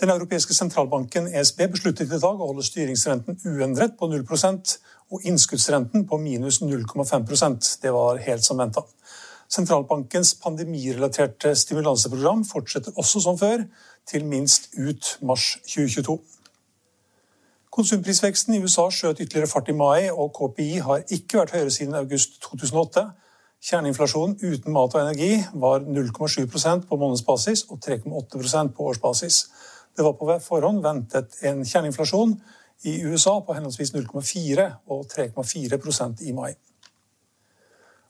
Den europeiske sentralbanken ESB besluttet i dag å holde styringsrenten uendret på 0% og innskuddsrenten på minus 0,5% Det var helt som venta. Sentralbankens pandemirelaterte stimulanseprogram fortsetter også som før, til minst ut mars 2022. Konsumprisveksten i USA skjøt ytterligere fart i mai, og KPI har ikke vært høyere siden august 2008. Kjerneinflasjonen uten mat og energi var 0,7% på månedsbasis og 3,8% på årsbasis. Det var på forhånd ventet en kjerneinflasjon i USA på henholdsvis 0,4 og 3,4% i mai.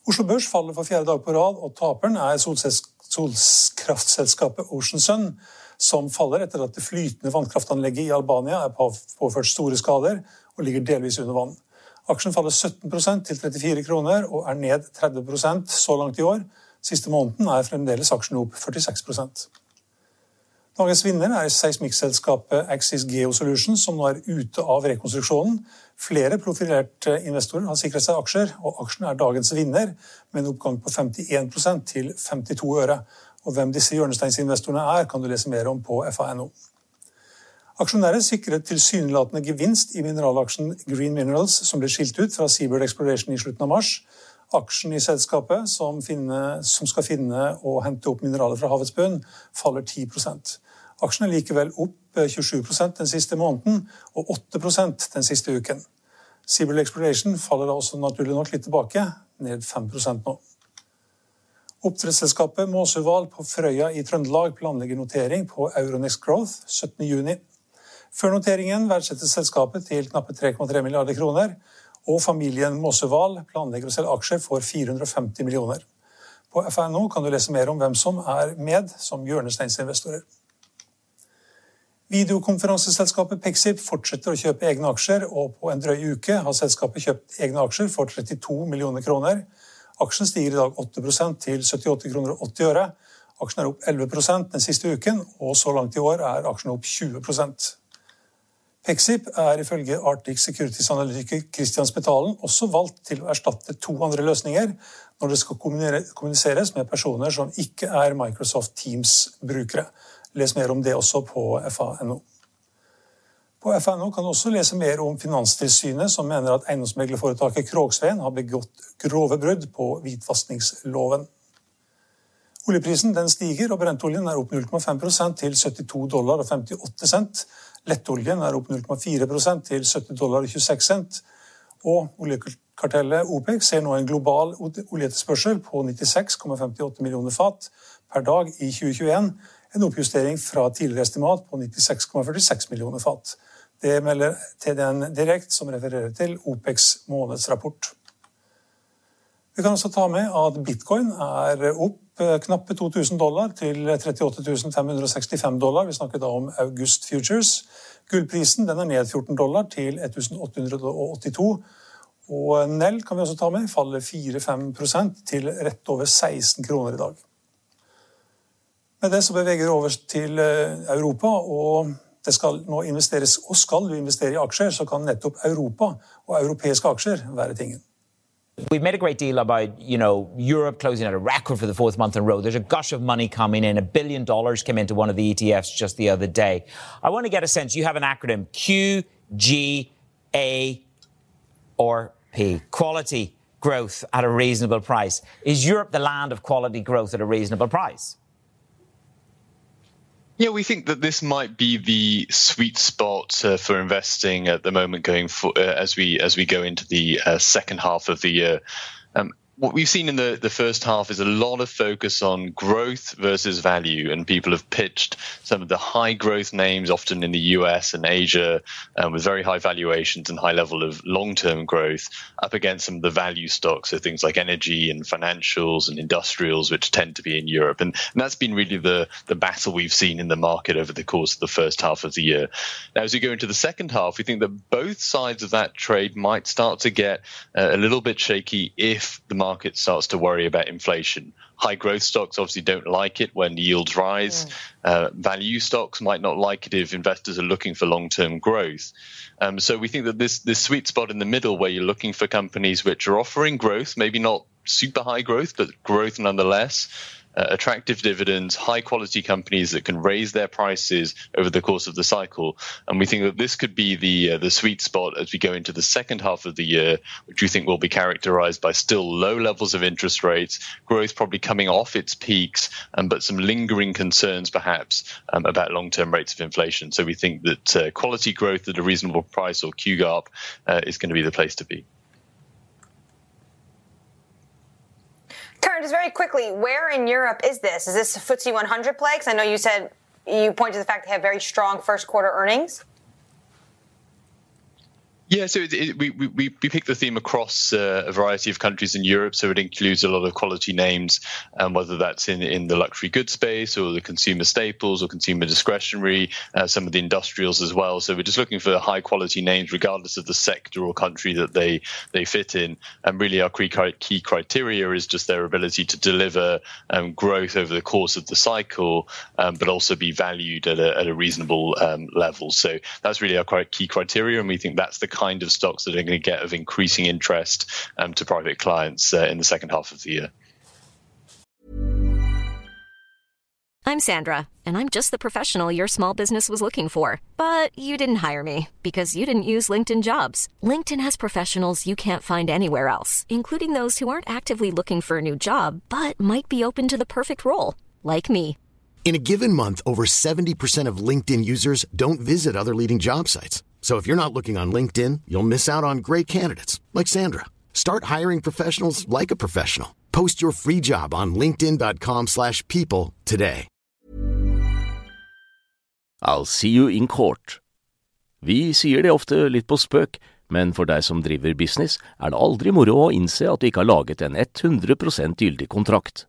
Oslo Børs faller for fjerde dag på rad, og taperen er solkraftselskapet Ocean Sun, som faller etter at det flytende vannkraftanlegget i Albania er påført store skader og ligger delvis under vann. Aksjen faller 17% til 34 kroner og er ned 30% så langt i år. Siste måneden er fremdeles aksjen opp 46 Dagens vinner er seismikkselskapet Axis Geosolutions, som nå er ute av rekonstruksjonen. Flere profilerte investorer har sikret seg aksjer, og aksjen er dagens vinner, med en oppgang på 51% til 52 øre. Og hvem disse hjørnesteinsinvestorene er, kan du lese mer om på fa.no. Aksjonærer sikret tilsynelatende gevinst i mineralaksjen Green Minerals, som ble skilt ut fra Seabird Exploration i slutten av mars. Aksjen i selskapet, som, finne, som, skal finne og hente opp mineraler fra havets bunn, faller 10 Aksjen er likevel opp 27% den siste måneden og 8% den siste uken. Seabird Exploration faller da også naturlig nok litt tilbake, ned 5% nå. Oppdrettsselskapet Måsøval på Frøya i Trøndelag planlegger notering på Euronext Growth 17.6. Før noteringen verdsettes selskapet til knappe 3,3 milliarder kroner, og familien Mosseval planlegger å selge aksjer for 450 millioner. På FNO kan du lese mer om hvem som er med som hjørnesteinsinvestorer. Videokonferanseselskapet Pexip fortsetter å kjøpe egne aksjer, og på en drøy uke har selskapet kjøpt egne aksjer for 32 millioner kroner. Aksjen stiger i dag 8 til 78 kroner og 80 øre. Aksjen er opp 11% den siste uken, og så langt i år er aksjen opp 20 Pexip er ifølge Arctic Securities-analytiker Christian Spetalen også valgt til å erstatte to andre løsninger når det skal kommuniseres med personer som ikke er Microsoft Teams-brukere. Les mer om det også på fa.no. På fa.no kan du også lese mer om Finanstilsynet, som mener at eiendomsmeglerforetaket Krogsveen har begått grove brudd på hvitvaskingsloven. Oljeprisen den stiger, og brentoljen er opp 0,5 til 72 dollar og 58 cent. Lettoljen er opp 0,4% til 70 dollar og 26 cent. Og oljekartellet OPEC ser nå en global oljeetterspørsel på 96,58 millioner fat per dag i 2021. En oppjustering fra tidligere estimat på 96,46 millioner fat. Det melder TDN Direkt, som refererer til OPECs månedsrapport. Vi kan også ta med at bitcoin er opp knappe 2000 dollar til 38 565 dollar. Vi snakker da om August Futures. Gullprisen den er ned 14 dollar til 1882. Og Nell kan vi også ta med, faller 4-5% til rett over 16 kroner i dag. Med det så beveger vi over til eh, Europa. og det skal nå investeres, og skal du investere i aksjer, så kan nettopp Europa og europeiske aksjer være tingen. We've made a great deal about, you know, Europe closing at a record for the fourth month in a row. There's a gush of money coming in. A billion dollars came into one of the ETFs just the other day. I want to get a sense. You have an acronym, G, A, or P? Quality growth at a reasonable price. Is Europe the land of quality growth at a reasonable price? Yeah, we think that this might be the sweet spot uh, for investing at the moment, going for, uh, as we as we go into the uh, second half of the year. Um, what we've seen in the, the first half is a lot of focus on growth versus value, and people have pitched some of the high growth names, often in the US and Asia, um, with very high valuations and high level of long term growth, up against some of the value stocks, so things like energy and financials and industrials, which tend to be in Europe. And, and that's been really the, the battle we've seen in the market over the course of the first half of the year. Now, as we go into the second half, we think that both sides of that trade might start to get uh, a little bit shaky if the market market starts to worry about inflation. High growth stocks obviously don't like it when yields rise. Mm. Uh, value stocks might not like it if investors are looking for long term growth. Um, so we think that this this sweet spot in the middle, where you're looking for companies which are offering growth, maybe not super high growth, but growth nonetheless, uh, attractive dividends, high quality companies that can raise their prices over the course of the cycle. And we think that this could be the uh, the sweet spot as we go into the second half of the year, which we think will be characterized by still low levels of interest rates, growth probably coming off its peaks, um, but some lingering concerns perhaps um, about long term rates of inflation. So we think that uh, quality growth at a reasonable price or QGARP uh, is going to be the place to be. Karen, just very quickly, where in Europe is this? Is this a FTSE 100 play? Because I know you said you pointed to the fact they have very strong first quarter earnings. Yeah, so it, it, we, we, we pick the theme across uh, a variety of countries in Europe. So it includes a lot of quality names, um, whether that's in, in the luxury goods space or the consumer staples or consumer discretionary, uh, some of the industrials as well. So we're just looking for high quality names, regardless of the sector or country that they, they fit in. And really, our key criteria is just their ability to deliver um, growth over the course of the cycle, um, but also be valued at a, at a reasonable um, level. So that's really our key criteria. And we think that's the kind of stocks that are going to get of increasing interest um, to private clients uh, in the second half of the year. I'm Sandra, and I'm just the professional your small business was looking for. But you didn't hire me because you didn't use LinkedIn jobs. LinkedIn has professionals you can't find anywhere else, including those who aren't actively looking for a new job but might be open to the perfect role, like me. In a given month, over 70% of LinkedIn users don't visit other leading job sites. So if you're not looking on LinkedIn, you'll miss out on great candidates like Sandra. Start hiring professionals like a professional. Post your free job on linkedin.com/people today. I'll see you in court. Vi sier det ofte litt på spøk, men for deg som driver business, er det aldri moro å innse at du ikke har laget en 100% gyldig kontrakt.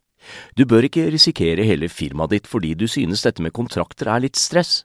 Du bør ikke risikere hele firmaet ditt fordi du synes dette med kontrakter er litt stress.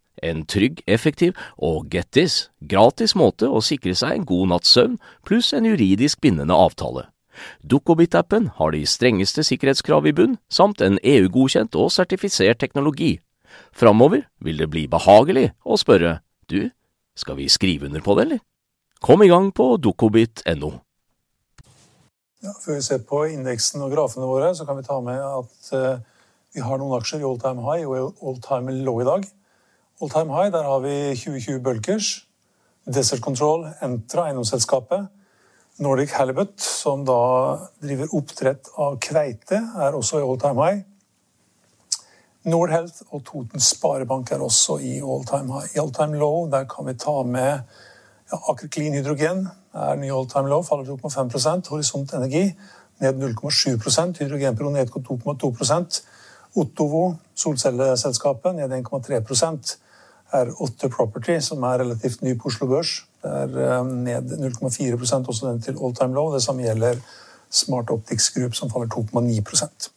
en trygg, effektiv og get this, gratis måte å sikre seg en god natts søvn pluss en juridisk bindende avtale. Dukkobit-appen har de strengeste sikkerhetskrav i bunn, samt en EU-godkjent og sertifisert teknologi. Framover vil det bli behagelig å spørre du, skal vi skrive under på det, eller? Kom i gang på dukkobit.no. Ja, før vi ser på indeksen og grafene våre, så kan vi ta med at uh, vi har noen aksjer i all time high og all time low i dag. All time high, der har vi 2020 Bulkers, Desert Control, Entra, eiendomsselskapet. Nordic Halibut, som da driver oppdrett av kveite, er også i all time high. Nordhealth og Toten Sparebank er også i all time high. I all time low der kan vi ta med ja, Aker Clean Hydrogen. er ny all time low, faller 2,5% Horisont Energi ned 0,7% Hydrogenpro ned 2,2 Ottovo, solcelleselskapet, ned 1,3 er Otter Property, som er relativt ny på Oslo Børs. Det er eh, ned 0,4% også den til all time low. Det samme gjelder Smart Optics Group, som faller 2,9%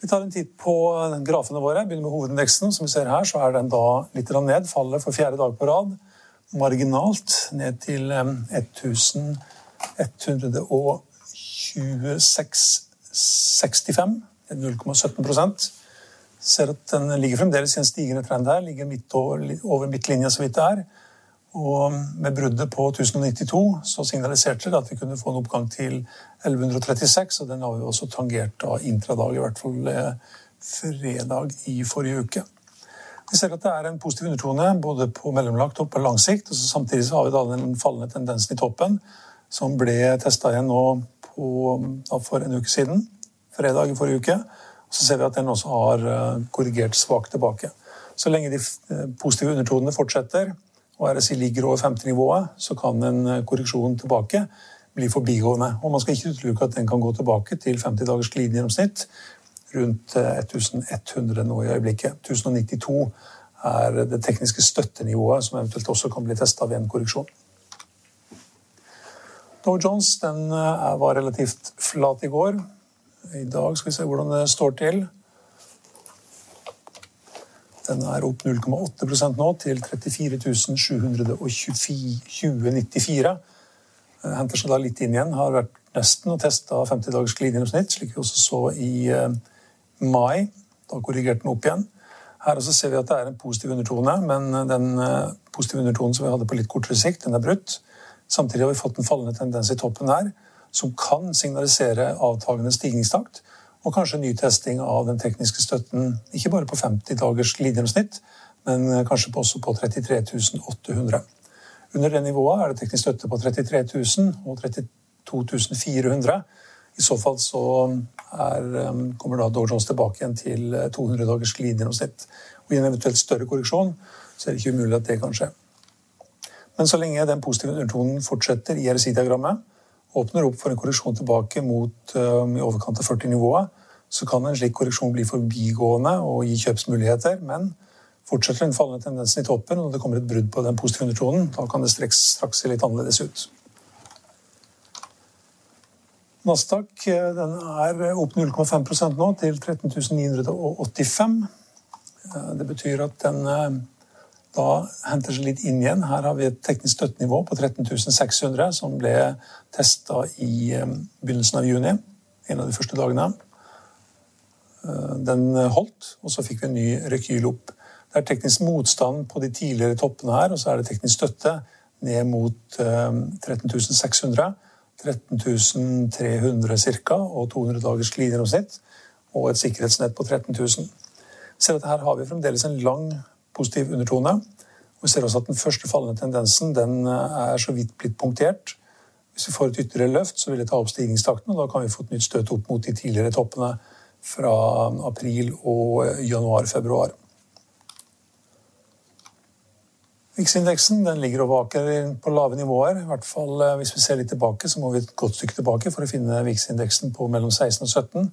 Vi tar en titt på grafene våre. Begynner med hovedindeksen. Som vi ser her, så er den da litt ned. Faller for fjerde dag på rad. marginalt ned til 1126,65. 0,17 Ser at den ligger fremdeles i en stigende trend her. Ligger midt over, over midtlinja så vidt det er. Og med bruddet på 1092 så signaliserte det at vi kunne få en oppgang til 1136, og den har vi også tangert av intradag, i hvert fall eh, fredag i forrige uke. Vi ser at det er en positiv undertone både på mellomlagt og på lang sikt. og Samtidig så har vi da den fallende tendensen i toppen, som ble testa igjen nå på, for en uke siden. Fredag i forrige uke. Så ser vi at den også har eh, korrigert svakt tilbake. Så lenge de eh, positive undertonene fortsetter, og RSI ligger over 50-nivået, så kan en eh, korreksjon tilbake bli forbigående. Og man skal ikke utelukke at den kan gå tilbake til 50 dagers glidegjennomsnitt rundt 1100 eh, nå i øyeblikket. 1092 er det tekniske støttenivået som eventuelt også kan bli testa ved en korreksjon. Dow Jones var relativt flat i går. I dag skal vi se hvordan det står til. Den er opp 0,8% nå, til 34 720,94. Henter seg da litt inn igjen. Har vært nesten og testa 50 dagers glidegjennomsnitt, slik vi også så i eh, mai. Da korrigerte den opp igjen. Her også ser vi at det er en positiv undertone, men den eh, positive undertonen som vi hadde på litt kortere sikt, den er brutt. Samtidig har vi fått en fallende tendens i toppen her, som kan signalisere avtagende stigningstakt. Og kanskje ny testing av den tekniske støtten, ikke bare på 50 dagers linjegjennomsnitt, men eh, kanskje også på 33 800. Under det nivået er det teknisk støtte på 33 000 og 32 400. I så fall så er, um, kommer da Dow tilbake igjen til 200 eh, dagers glidegjennomsnitt. Og I en eventuelt større korreksjon så er det ikke umulig at det kan skje. Men så lenge den positive undertonen fortsetter i RSI-diagrammet, åpner opp for en korreksjon tilbake mot um, i overkant av 40-nivået, så kan en slik korreksjon bli forbigående og gi kjøpsmuligheter. Men fortsetter den fallende tendensen i toppen, og det kommer et brudd på den positive undertonen, da kan det straks, straks se litt annerledes ut. Nasdaq eh, den er opp 0,5% nå, til 13.985. Eh, det betyr at den da henter seg litt inn igjen. Her har vi et teknisk støttenivå på 13.600, som ble testa i begynnelsen av juni. En av de første dagene. Den holdt, og så fikk vi en ny rekyl opp. Det er teknisk motstand på de tidligere toppene her, og så er det teknisk støtte ned mot 13.600. 13 300 ca. og 200 dagers glidegjennomsnitt og et sikkerhetsnett på 13.000. Ser at her har vi fremdeles en lang positiv undertone. Og vi ser også at Den første fallende tendensen den eh, er så vidt blitt punktert. Hvis vi får et ytterligere løft, så vil det ta opp stigningstakten, og da kan vi få et nytt støt opp mot de tidligere toppene fra april og januar-februar. VIX-indeksen ligger og vaker på lave nivåer. I hvert fall eh, Hvis vi ser litt tilbake, så må vi et godt stykke tilbake for å finne VIX-indeksen på mellom 16 og 17.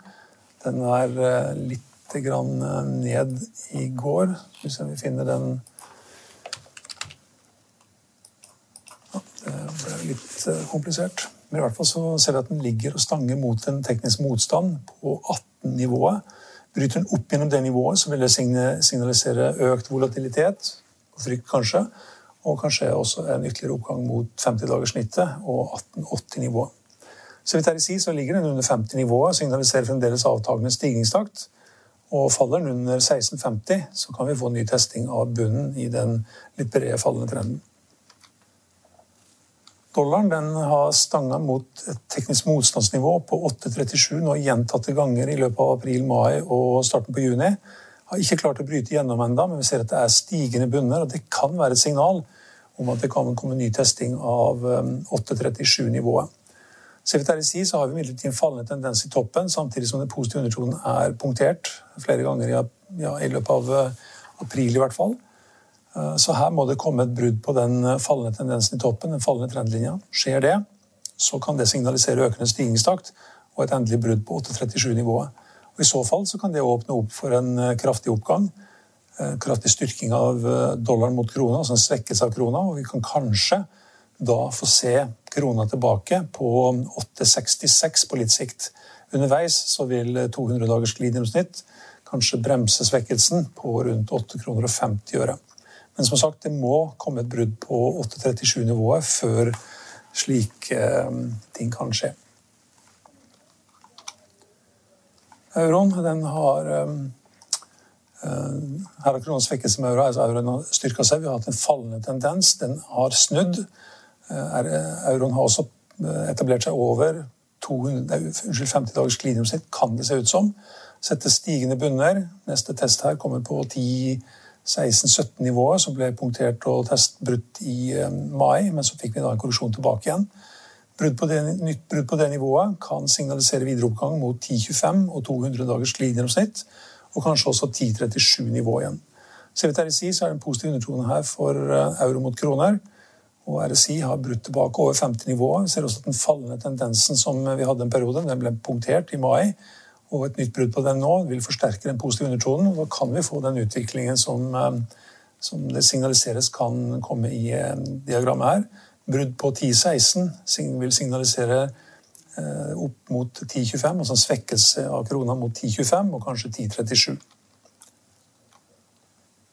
Den er eh, litt grann eh, ned i går. Hvis vi finner den ja, Det ble litt komplisert. Men i hvert fall så ser vi at den ligger og stanger mot en teknisk motstand på 18-nivået. Bryter den opp gjennom det nivået, så vil det signalisere økt volatilitet frykt, kanskje. Og kanskje også en ytterligere oppgang mot 50-dagerssnittet og 1880-nivået. Så vidt jeg si, så ligger den under 50-nivået, signaliserer fremdeles avtagende stigningstakt. Og faller den under 1650, så kan vi få ny testing av bunnen i den litt brede fallende trenden. Dollaren den har stanga mot et teknisk motstandsnivå på 8,37 nå gjentatte ganger i løpet av april, mai og starten på juni. Har ikke klart å bryte gjennom enda, men vi ser at det er stigende bunner. og Det kan være et signal om at det kan komme ny testing av 837-nivået. Ser vi til RSI, så har vi imidlertid en fallende tendens i toppen, samtidig som den positive undertonen er punktert flere ganger i, ja, i løpet av eh, april. i hvert fall. Eh, så her må det komme et brudd på den eh, fallende tendensen i toppen, den fallende trendlinja. Skjer det, så kan det signalisere økende stigningstakt og et endelig brudd på 837-nivået. Og I så fall så kan det åpne opp for en kraftig oppgang. En kraftig styrking av dollaren mot krona, altså en svekkelse av krona. Og vi kan kanskje da få se krona tilbake på 8,66 på litt sikt. Underveis så vil 200 dagers glidegjennomsnitt kanskje bremse svekkelsen på rundt 8,50 kroner og 50 øre. Men som sagt, det må komme et brudd på 837-nivået før slike ting kan skje. Euroen den har her har kronen svekket seg med euro, altså euroen har styrka seg. Vi har hatt en fallende tendens. Den har snudd. Euroen har også etablert seg over 200, unnskyld, 50 dagers glidegjennomsnitt, kan det se ut som. Sette stigende bunner. Neste test her kommer på 10-16-17-nivået, som ble punktert og testbrutt i mai. Men så fikk vi da en korreksjon tilbake igjen. Brudd på det, nytt brudd på det nivået kan signalisere videre oppgang mot 10-25 og 200 dagers glidegjennomsnitt og kanskje også 10-37-nivået igjen. Ser vi til RSI, så er det en positiv undertone her for eh, euro mot kroner. Og RSI har brutt tilbake over 50 nivåer. Vi ser også at den fallende tendensen som vi hadde en periode, den ble punktert i mai. Og et nytt brudd på den nå vil forsterke den positive undertonen. og Da kan vi få den utviklingen som, eh, som det signaliseres kan komme i eh, diagrammet her. Brudd på 10,16 vil signalisere Eh, opp mot 10,25, altså en svekkelse av krona mot 10,25 og kanskje 10,37.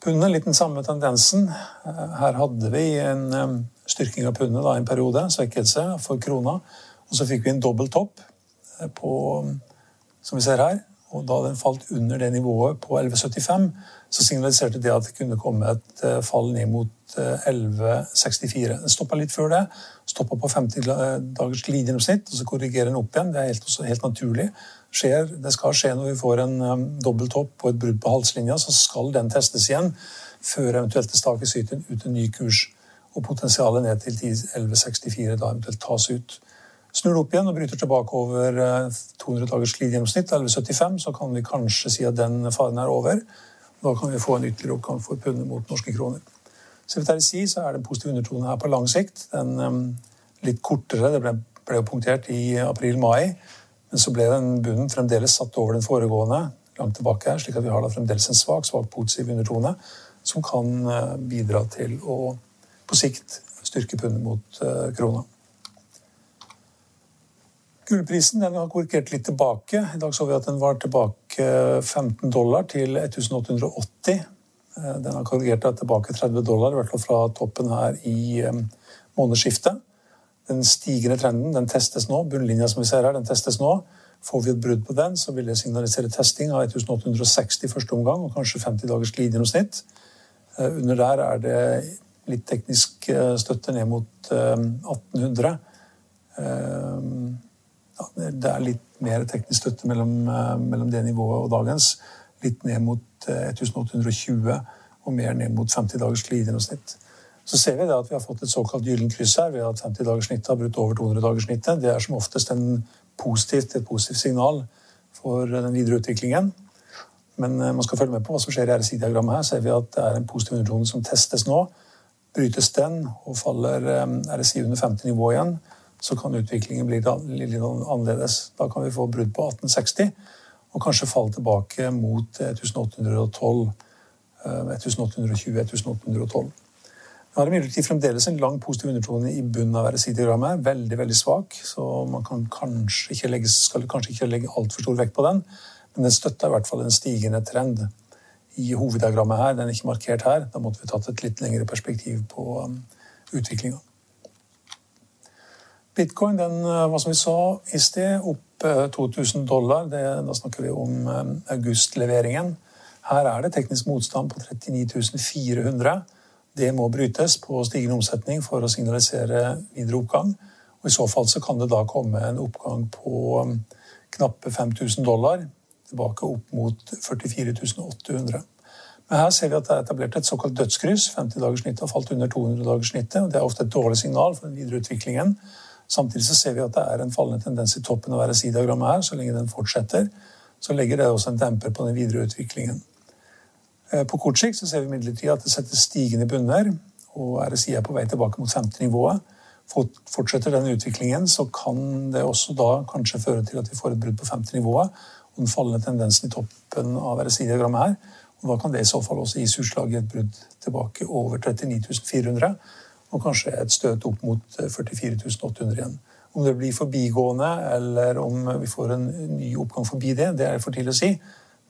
Pundet litt den samme tendensen. Eh, her hadde vi en eh, styrking av pundet i en periode, svekkelse for krona. Og så fikk vi en dobbel topp på, som vi ser her. Og da den falt under det nivået på 11,75, så signaliserte det at det kunne komme et eh, fall ned mot 11,64. Eh, den stoppa litt før det. Stoppa på 50 dagers glidegjennomsnitt, og så korrigerer den opp igjen. Det er helt, helt naturlig. Skjer, det skal skje når vi får en um, dobbelthopp og et brudd på halslinja, så skal den testes igjen før eventuelt det stakes ut en, ut en ny kurs. Og potensialet ned til 11,64 da eventuelt tas ut snur det opp igjen og bryter tilbake over 200 eh, dagers glidegjennomsnitt, 11,75, så kan vi kanskje si at den faren er over. Da kan vi få en ytterligere oppgang for pundet mot norske kroner. Så vil si, så er det en positiv undertone her på lang sikt. Den um, litt kortere, det ble, ble punktert i april-mai, men så ble den bunnen fremdeles satt over den foregående langt tilbake her, slik at vi har da fremdeles en svak, svak positiv undertone som kan uh, bidra til å på sikt styrke pundet mot uh, krona. Gullprisen den har korrigert litt tilbake. I dag så vi at den var tilbake 15 dollar til 1880. Eh, den har korrigert tilbake 30 dollar, i hvert fall fra toppen her i eh, månedsskiftet. Den stigende trenden den testes nå. Bunnlinja som vi ser her, den testes nå. Får vi et brudd på den, så vil det signalisere testing av 1860 i første omgang, og kanskje 50 dagers glidegjennomsnitt. Eh, under der er det litt teknisk støtte ned mot 1800 det er litt mer teknisk støtte mellom, eh, mellom, det nivået og dagens. Litt ned mot 1820 eh, og mer ned mot 50 dagers glidegjennomsnitt. Så ser vi at vi har fått et såkalt gyllen kryss her ved at 50 dagers snittet har brutt over 200-dagerssnittet. Det er som oftest positivt, et positivt signal for den videre utviklingen. Men eh, man skal følge med på hva som skjer i RSI-diagrammet. her. ser vi at det er en positiv undertone som testes nå. Brytes den og faller RSI under 50 nivå igjen, så kan utviklingen bli litt annerledes. Da kan vi få brudd på 1860 og kanskje falle tilbake mot 1812. 1820-1812. Vi har imidlertid fremdeles en lang positiv undertone i bunnen av RSI-diagrammet. Veldig veldig svak, så man kan kanskje ikke legge, skal kanskje ikke legge altfor stor vekt på den. Men den støtter i hvert fall en stigende trend i hoveddiagrammet her. Den er ikke markert her. Da måtte vi tatt et litt lengre perspektiv på um, utviklinga. Bitcoin den eh, var som vi sa i sted, opp 2000 eh, dollar. Det, da snakker vi om eh, augustleveringen. Her er det teknisk motstand på 39 400. Det må brytes på stigende omsetning for å signalisere videre oppgang. Og I så fall så kan det da komme en oppgang på knappe 5000 dollar. Tilbake opp mot 44 800. Men her ser vi at det er etablert et såkalt dødskryss. 50-dagerssnittet har falt under 200-dagerssnittet. og Det er ofte et dårlig signal for den videre utviklingen. Samtidig så ser vi at det er en fallende tendens i toppen av RSI-diagrammet her. Så lenge den fortsetter, så legger det også en demper på den videre utviklingen. Eh, på kort sikt så ser vi imidlertid at det settes stigende bunner, og RSI er på vei tilbake mot 50-nivået. Fortsetter den utviklingen, så kan det også da kanskje føre til at vi får et brudd på 50-nivået og den fallende tendensen i toppen av RSI-diagrammet her. Og da kan det i så fall også gis utslag i et brudd tilbake over 39 400 og kanskje et støt opp mot 44 eh, 800 igjen. Om det blir forbigående, eller om vi får en ny oppgang forbi det, det er for tidlig å si.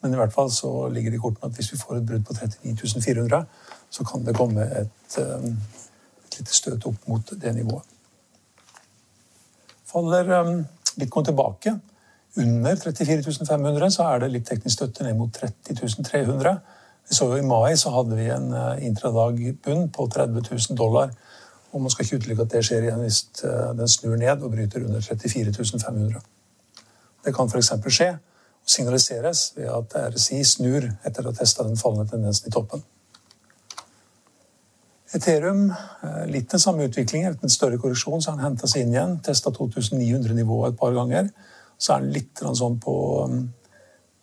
Men i hvert fall så ligger det i kortene at hvis vi får et brudd på 39 400, så kan det komme et, eh, et lite støt opp mot det nivået. Faller eh, bitcoin tilbake under 34 500, så er det litt teknisk støtte ned mot 30 300. Vi så jo I mai så hadde vi en intradag-bunn på 30 000 dollar. Og man skal ikke utelukke at det skjer igjen hvis den snur ned og bryter under 34 500. Det kan f.eks. skje signaliseres ved at RSI snur etter å ha testa den fallende tendensen i toppen. Ethereum eh, litt den samme utviklingen. Etter en større korreksjon så har han henta seg inn igjen. Testa 2900-nivået et par ganger. Så er han litt sånn på,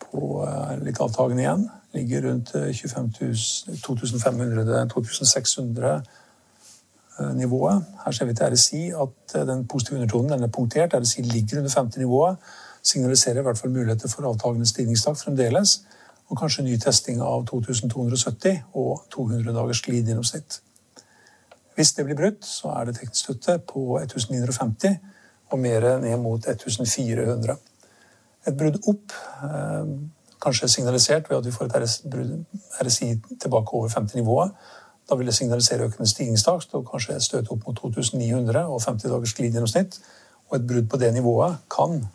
på eh, litt avtagende igjen. Ligger rundt 2500-2600 eh. Her ser vi til RSI at den positive undertonen den er punktert. RSI ligger under 50-nivået signaliserer i hvert fall muligheter for avtagende stigningstakt fremdeles. Og kanskje ny testing av 2270 og 200 dagers glidegjennomsnitt. Hvis det blir brutt, så er det teknisk støtte på 1950 og mer ned mot 1400. Et brudd opp, eh, kanskje signalisert ved at vi får et RSI tilbake over 50-nivået. Da vil det signalisere økende stigningstakt og kanskje et opp mot 2900 og 50 dagers glidegjennomsnitt. Og et brudd på det nivået kan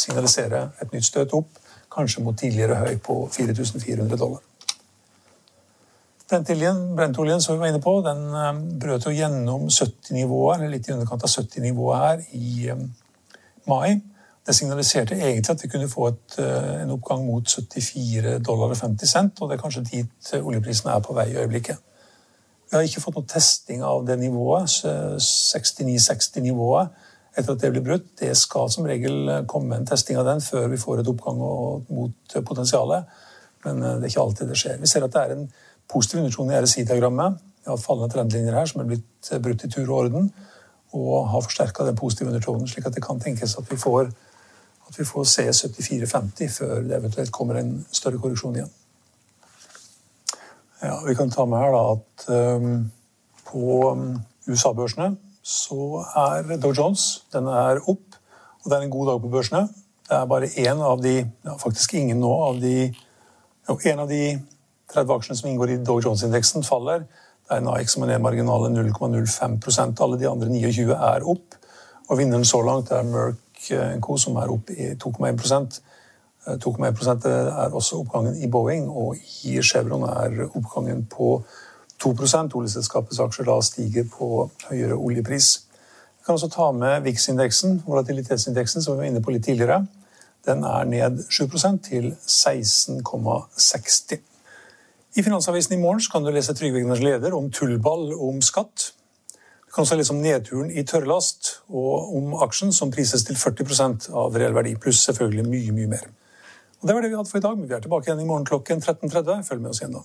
signalisere et nytt støt opp, kanskje mot tidligere høy på 4400 dollar. Brentoljen som vi var inne på, den eh, brøt jo gjennom 70-nivået, eller litt i underkant av 70-nivået her i eh, mai. Det signaliserte egentlig at vi kunne få et, eh, en oppgang mot 74 dollar og 50 cent, og det er kanskje dit oljeprisen er på vei i øyeblikket. Vi har ikke fått noe testing av det nivået, 69-60-nivået etter at det blir brutt. Det skal som regel komme en testing av den før vi får et oppgang mot potensialet. Men eh, det er ikke alltid det skjer. Vi ser at det er en positiv undertone i RSI-diagrammet. Vi har fallende trendlinjer her som er blitt eh, brutt i tur og orden. Og har forsterka den positive undertonen, slik at det kan tenkes at vi får, at vi får se 74,50 før det eventuelt kommer en større korreksjon igjen. Ja, vi kan ta med her da at um, på um, USA-børsene så er Dow Jones den er opp, og det er en god dag på børsene. Det er bare én av de, ja, faktisk ingen nå, av de jo, en av de 30 aksjene som inngår i Dow Jones-indeksen, faller. Det er Nike som er ned marginale 0,05% Alle de andre 29 er opp. Og vinneren så langt er Merck Co., som er opp i 2,1% 2,1% er også oppgangen i Boeing, og i Chevron er oppgangen på 2 Oljeselskapets aksjer da stiger på høyere oljepris. Vi kan også ta med VIX-indeksen, volatilitetsindeksen, som vi var inne på litt tidligere. Den er ned 7% til 16,60. I Finansavisen i morgen kan du lese Trygve Egners leder om tullball om skatt. Du kan også lese om nedturen i tørrlast og om aksjen som prises til 40% av reell verdi, pluss selvfølgelig mye, mye mer. Og Det var det vi hadde for i dag, men vi er tilbake igjen i morgen klokken 13.30. Følg med oss igjen da.